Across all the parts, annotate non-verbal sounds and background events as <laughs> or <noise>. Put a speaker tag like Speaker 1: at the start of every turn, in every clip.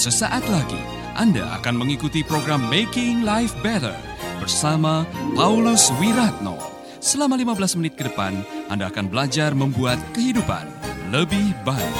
Speaker 1: Sesaat lagi Anda akan mengikuti program Making Life Better bersama Paulus Wiratno. Selama 15 menit ke depan, Anda akan belajar membuat kehidupan lebih baik.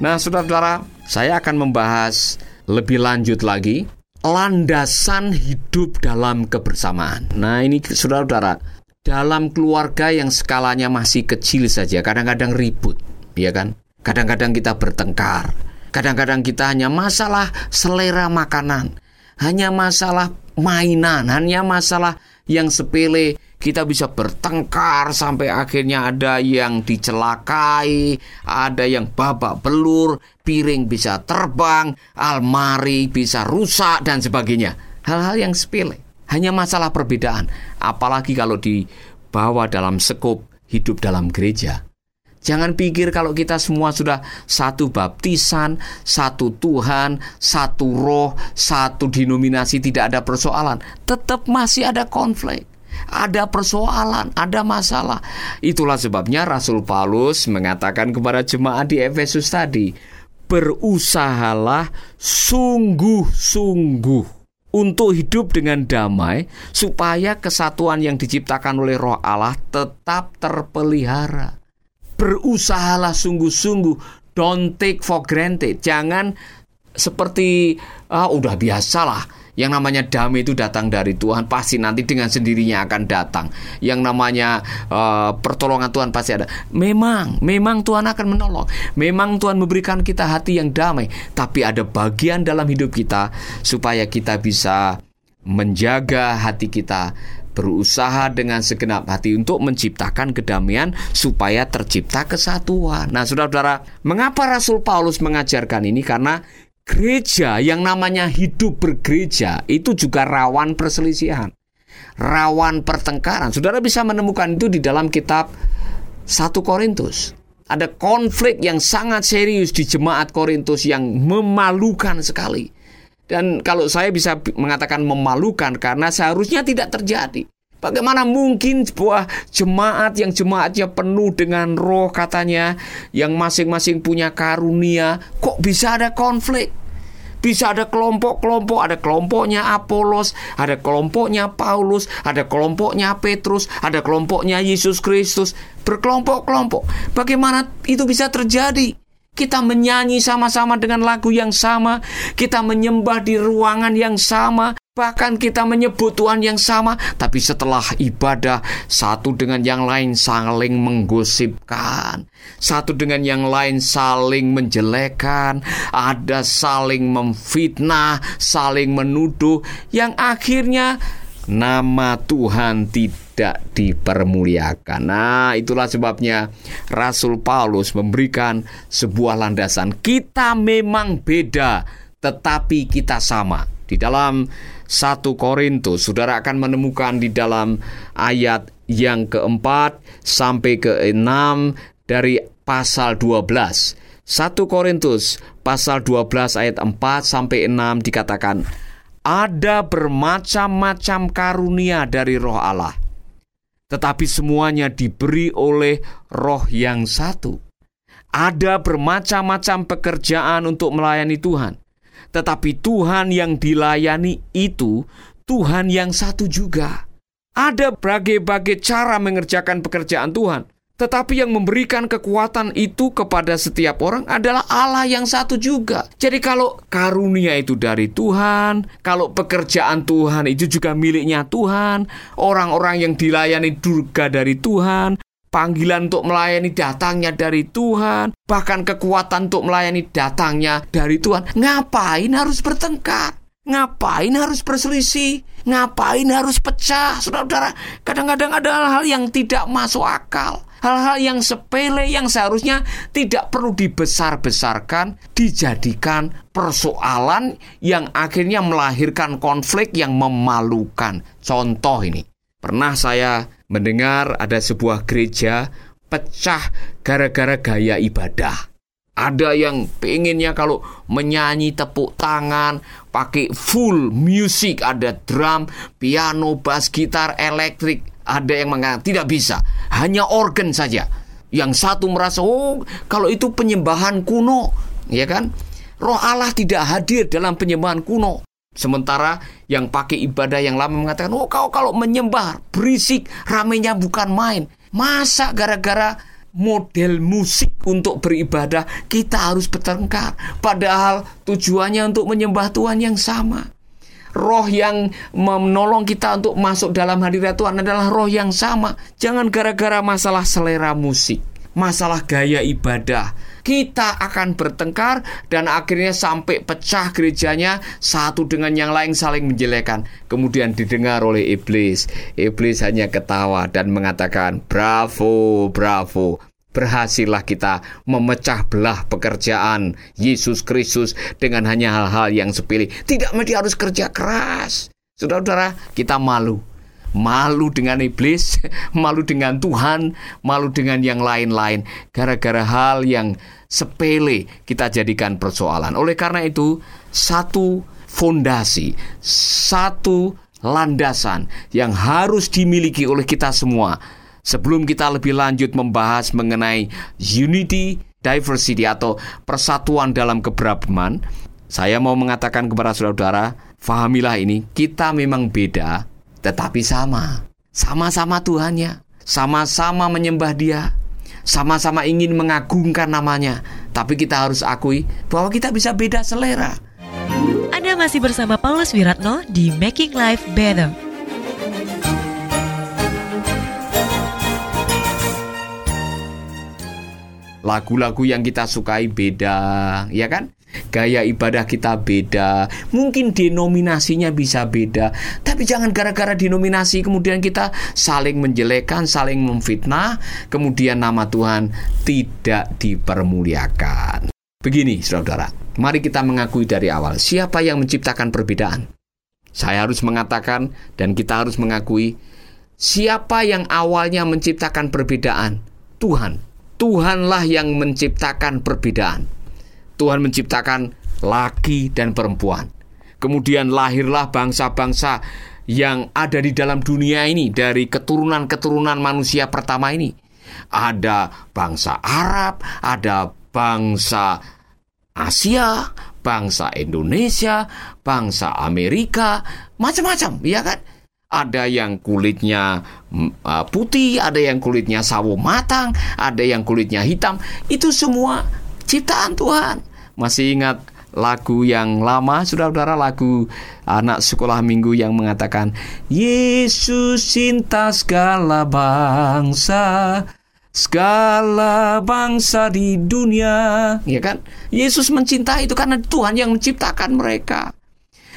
Speaker 2: Nah, saudara-saudara, saya akan membahas lebih lanjut lagi landasan hidup dalam kebersamaan. Nah, ini saudara-saudara, dalam keluarga yang skalanya masih kecil saja, kadang-kadang ribut, ya kan? Kadang-kadang kita bertengkar. Kadang-kadang kita hanya masalah selera makanan, hanya masalah mainan, hanya masalah yang sepele kita bisa bertengkar sampai akhirnya ada yang dicelakai, ada yang babak belur, piring bisa terbang, almari bisa rusak dan sebagainya. Hal-hal yang sepele, hanya masalah perbedaan. Apalagi kalau dibawa dalam sekup hidup dalam gereja. Jangan pikir kalau kita semua sudah satu baptisan, satu Tuhan, satu roh, satu denominasi tidak ada persoalan. Tetap masih ada konflik ada persoalan, ada masalah. Itulah sebabnya Rasul Paulus mengatakan kepada jemaat di Efesus tadi, berusahalah sungguh-sungguh untuk hidup dengan damai supaya kesatuan yang diciptakan oleh Roh Allah tetap terpelihara. Berusahalah sungguh-sungguh, don't take for granted. Jangan seperti ah udah biasalah yang namanya damai itu datang dari Tuhan, pasti nanti dengan sendirinya akan datang. Yang namanya uh, pertolongan Tuhan pasti ada. Memang, memang Tuhan akan menolong. Memang Tuhan memberikan kita hati yang damai, tapi ada bagian dalam hidup kita supaya kita bisa menjaga hati kita berusaha dengan segenap hati untuk menciptakan kedamaian supaya tercipta kesatuan. Nah, saudara-saudara, mengapa Rasul Paulus mengajarkan ini? Karena gereja yang namanya hidup bergereja itu juga rawan perselisihan, rawan pertengkaran. Saudara bisa menemukan itu di dalam kitab 1 Korintus. Ada konflik yang sangat serius di jemaat Korintus yang memalukan sekali. Dan kalau saya bisa mengatakan memalukan karena seharusnya tidak terjadi. Bagaimana mungkin sebuah jemaat yang jemaatnya penuh dengan roh katanya yang masing-masing punya karunia kok bisa ada konflik? Bisa ada kelompok-kelompok, ada kelompoknya Apolos, ada kelompoknya Paulus, ada kelompoknya Petrus, ada kelompoknya Yesus Kristus, berkelompok-kelompok. Bagaimana itu bisa terjadi? Kita menyanyi sama-sama dengan lagu yang sama, kita menyembah di ruangan yang sama, Bahkan kita menyebut Tuhan yang sama, tapi setelah ibadah, satu dengan yang lain saling menggosipkan, satu dengan yang lain saling menjelekkan, ada saling memfitnah, saling menuduh, yang akhirnya nama Tuhan tidak dipermuliakan. Nah, itulah sebabnya Rasul Paulus memberikan sebuah landasan. Kita memang beda, tetapi kita sama. Di dalam 1 Korintus, saudara akan menemukan di dalam ayat yang keempat sampai ke-6 dari pasal 12. 1 Korintus pasal 12 ayat 4 sampai 6 dikatakan ada bermacam-macam karunia dari roh Allah tetapi semuanya diberi oleh roh yang satu ada bermacam-macam pekerjaan untuk melayani Tuhan tetapi Tuhan yang dilayani itu Tuhan yang satu juga. Ada berbagai-bagai cara mengerjakan pekerjaan Tuhan. Tetapi yang memberikan kekuatan itu kepada setiap orang adalah Allah yang satu juga. Jadi kalau karunia itu dari Tuhan, kalau pekerjaan Tuhan itu juga miliknya Tuhan, orang-orang yang dilayani juga dari Tuhan, Panggilan untuk melayani datangnya dari Tuhan, bahkan kekuatan untuk melayani datangnya dari Tuhan. Ngapain harus bertengkar? Ngapain harus berselisih? Ngapain harus pecah? Saudara-saudara, kadang-kadang ada hal-hal yang tidak masuk akal. Hal-hal yang sepele yang seharusnya tidak perlu dibesar-besarkan, dijadikan persoalan yang akhirnya melahirkan konflik yang memalukan. Contoh ini, pernah saya mendengar ada sebuah gereja pecah gara-gara gaya ibadah. Ada yang pengennya kalau menyanyi tepuk tangan, pakai full music, ada drum, piano, bass, gitar, elektrik. Ada yang mengatakan tidak bisa, hanya organ saja. Yang satu merasa, oh kalau itu penyembahan kuno, ya kan? Roh Allah tidak hadir dalam penyembahan kuno. Sementara yang pakai ibadah yang lama mengatakan, oh kau kalau menyembah berisik, ramenya bukan main. Masa gara-gara model musik untuk beribadah kita harus bertengkar? Padahal tujuannya untuk menyembah Tuhan yang sama. Roh yang menolong kita untuk masuk dalam hadirat Tuhan adalah roh yang sama. Jangan gara-gara masalah selera musik masalah gaya ibadah kita akan bertengkar dan akhirnya sampai pecah gerejanya satu dengan yang lain saling menjelekan. Kemudian didengar oleh iblis. Iblis hanya ketawa dan mengatakan, "Bravo, bravo." Berhasillah kita memecah belah pekerjaan Yesus Kristus dengan hanya hal-hal yang sepele. Tidak mesti harus kerja keras. Saudara-saudara, kita malu malu dengan iblis, <laughs> malu dengan Tuhan, malu dengan yang lain-lain, gara-gara hal yang sepele kita jadikan persoalan. Oleh karena itu, satu fondasi, satu landasan yang harus dimiliki oleh kita semua sebelum kita lebih lanjut membahas mengenai unity diversity atau persatuan dalam keberagaman, saya mau mengatakan kepada saudara-saudara, fahamilah ini, kita memang beda, tetapi sama. Sama-sama Tuhannya, sama-sama menyembah Dia, sama-sama ingin mengagungkan namanya. Tapi kita harus akui bahwa kita bisa beda selera.
Speaker 3: Anda masih bersama Paulus Wiratno di Making Life Better.
Speaker 2: Lagu-lagu yang kita sukai beda, ya kan? Gaya ibadah kita beda, mungkin denominasinya bisa beda, tapi jangan gara-gara denominasi kemudian kita saling menjelekan, saling memfitnah, kemudian nama Tuhan tidak dipermuliakan. Begini, saudara, mari kita mengakui dari awal siapa yang menciptakan perbedaan. Saya harus mengatakan, dan kita harus mengakui, siapa yang awalnya menciptakan perbedaan? Tuhan. Tuhanlah yang menciptakan perbedaan. Tuhan menciptakan laki dan perempuan. Kemudian lahirlah bangsa-bangsa yang ada di dalam dunia ini dari keturunan-keturunan manusia pertama ini. Ada bangsa Arab, ada bangsa Asia, bangsa Indonesia, bangsa Amerika, macam-macam, ya kan? Ada yang kulitnya mm, uh, putih, ada yang kulitnya sawo matang, ada yang kulitnya hitam. Itu semua ciptaan Tuhan. Masih ingat lagu yang lama, saudara-saudara, lagu anak sekolah minggu yang mengatakan, Yesus cinta segala bangsa, segala bangsa di dunia. Ya kan? Yesus mencintai itu karena Tuhan yang menciptakan mereka.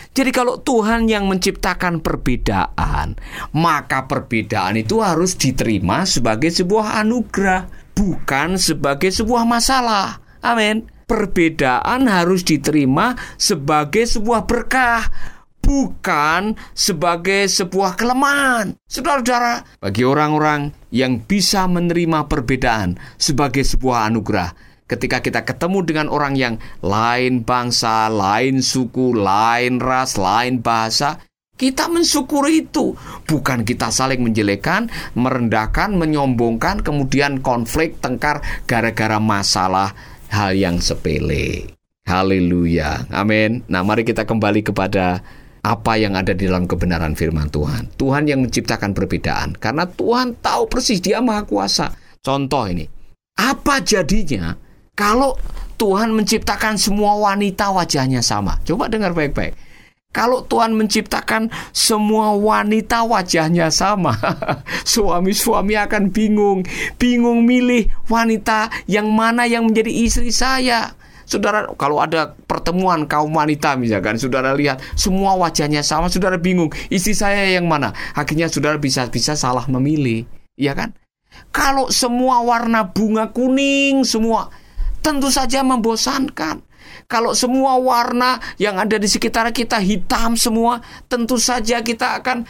Speaker 2: Jadi kalau Tuhan yang menciptakan perbedaan, maka perbedaan itu harus diterima sebagai sebuah anugerah, bukan sebagai sebuah masalah. Amin. Perbedaan harus diterima sebagai sebuah berkah, bukan sebagai sebuah kelemahan. Saudara-saudara, bagi orang-orang yang bisa menerima perbedaan sebagai sebuah anugerah, ketika kita ketemu dengan orang yang lain bangsa, lain suku, lain ras, lain bahasa, kita mensyukuri itu, bukan kita saling menjelekan, merendahkan, menyombongkan, kemudian konflik, tengkar gara-gara masalah hal yang sepele. Haleluya. Amin. Nah, mari kita kembali kepada apa yang ada di dalam kebenaran firman Tuhan. Tuhan yang menciptakan perbedaan karena Tuhan tahu persis dia Maha Kuasa. Contoh ini. Apa jadinya kalau Tuhan menciptakan semua wanita wajahnya sama? Coba dengar baik-baik. Kalau Tuhan menciptakan semua wanita wajahnya sama, <laughs> suami-suami akan bingung, bingung milih wanita yang mana yang menjadi istri saya. Saudara, kalau ada pertemuan kaum wanita misalkan, saudara lihat semua wajahnya sama, saudara bingung, istri saya yang mana? Akhirnya saudara bisa-bisa salah memilih, ya kan? Kalau semua warna bunga kuning semua, tentu saja membosankan. Kalau semua warna yang ada di sekitar kita hitam semua, tentu saja kita akan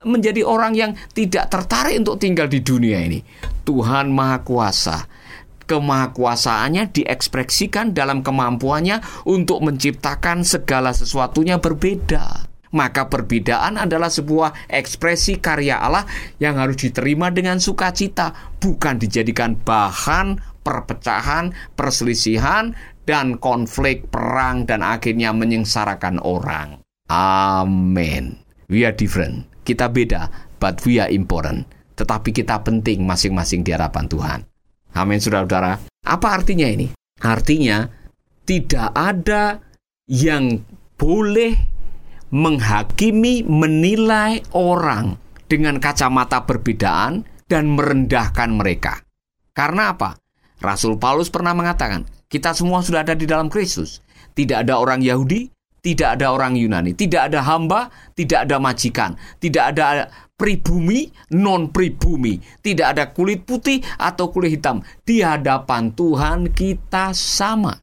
Speaker 2: menjadi orang yang tidak tertarik untuk tinggal di dunia ini. Tuhan Maha Kuasa. kemahakuasaannya diekspresikan dalam kemampuannya untuk menciptakan segala sesuatunya berbeda. Maka perbedaan adalah sebuah ekspresi karya Allah yang harus diterima dengan sukacita, bukan dijadikan bahan perpecahan, perselisihan, dan konflik perang dan akhirnya menyengsarakan orang. Amin. We are different. Kita beda, but we are important. Tetapi kita penting masing-masing di hadapan Tuhan. Amin, saudara-saudara. Apa artinya ini? Artinya, tidak ada yang boleh menghakimi, menilai orang dengan kacamata perbedaan dan merendahkan mereka. Karena apa? Rasul Paulus pernah mengatakan, kita semua sudah ada di dalam Kristus. Tidak ada orang Yahudi, tidak ada orang Yunani, tidak ada hamba, tidak ada majikan, tidak ada pribumi, non pribumi, tidak ada kulit putih atau kulit hitam. Di hadapan Tuhan kita sama.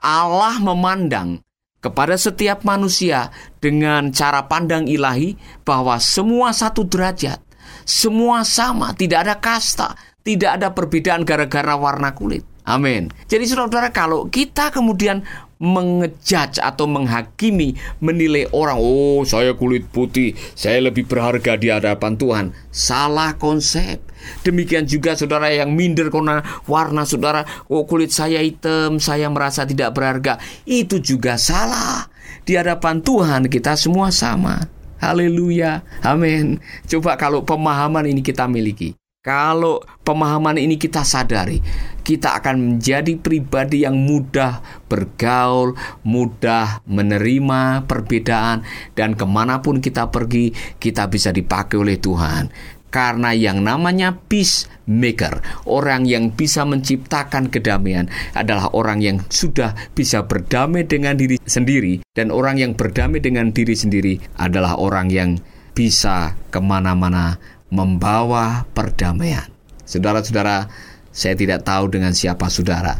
Speaker 2: Allah memandang kepada setiap manusia dengan cara pandang ilahi bahwa semua satu derajat, semua sama, tidak ada kasta, tidak ada perbedaan gara-gara warna kulit. Amin. Jadi saudara-saudara kalau kita kemudian mengejudge atau menghakimi, menilai orang, oh saya kulit putih, saya lebih berharga di hadapan Tuhan. Salah konsep. Demikian juga saudara yang minder karena warna saudara, oh kulit saya hitam, saya merasa tidak berharga. Itu juga salah. Di hadapan Tuhan kita semua sama. Haleluya. Amin. Coba kalau pemahaman ini kita miliki. Kalau pemahaman ini kita sadari, kita akan menjadi pribadi yang mudah bergaul, mudah menerima perbedaan, dan ke mana pun kita pergi, kita bisa dipakai oleh Tuhan. Karena yang namanya peacemaker, orang yang bisa menciptakan kedamaian, adalah orang yang sudah bisa berdamai dengan diri sendiri, dan orang yang berdamai dengan diri sendiri adalah orang yang bisa ke mana-mana membawa perdamaian. Saudara-saudara, saya tidak tahu dengan siapa saudara.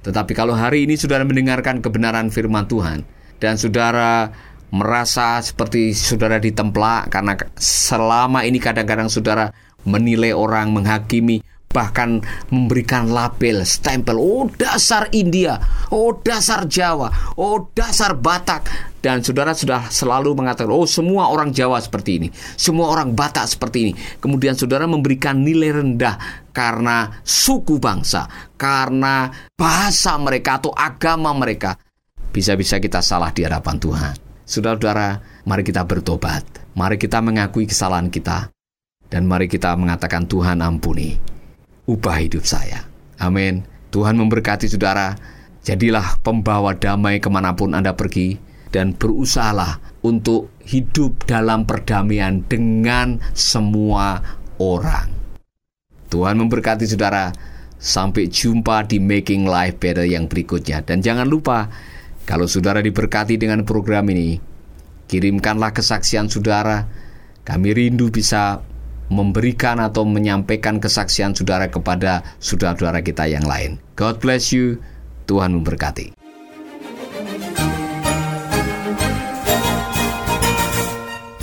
Speaker 2: Tetapi kalau hari ini saudara mendengarkan kebenaran firman Tuhan dan saudara merasa seperti saudara ditemplak karena selama ini kadang-kadang saudara menilai orang, menghakimi, bahkan memberikan label, stempel, oh dasar India, oh dasar Jawa, oh dasar Batak. Dan saudara sudah selalu mengatakan, oh semua orang Jawa seperti ini, semua orang Batak seperti ini. Kemudian saudara memberikan nilai rendah karena suku bangsa, karena bahasa mereka atau agama mereka. Bisa-bisa kita salah di hadapan Tuhan. Saudara-saudara, mari kita bertobat. Mari kita mengakui kesalahan kita. Dan mari kita mengatakan Tuhan ampuni ubah hidup saya. Amin. Tuhan memberkati saudara. Jadilah pembawa damai ke mana pun Anda pergi dan berusahalah untuk hidup dalam perdamaian dengan semua orang. Tuhan memberkati saudara. Sampai jumpa di Making Life Better yang berikutnya. Dan jangan lupa, kalau saudara diberkati dengan program ini, kirimkanlah kesaksian saudara. Kami rindu bisa memberikan atau menyampaikan kesaksian saudara kepada saudara-saudara kita yang lain. God bless you. Tuhan memberkati.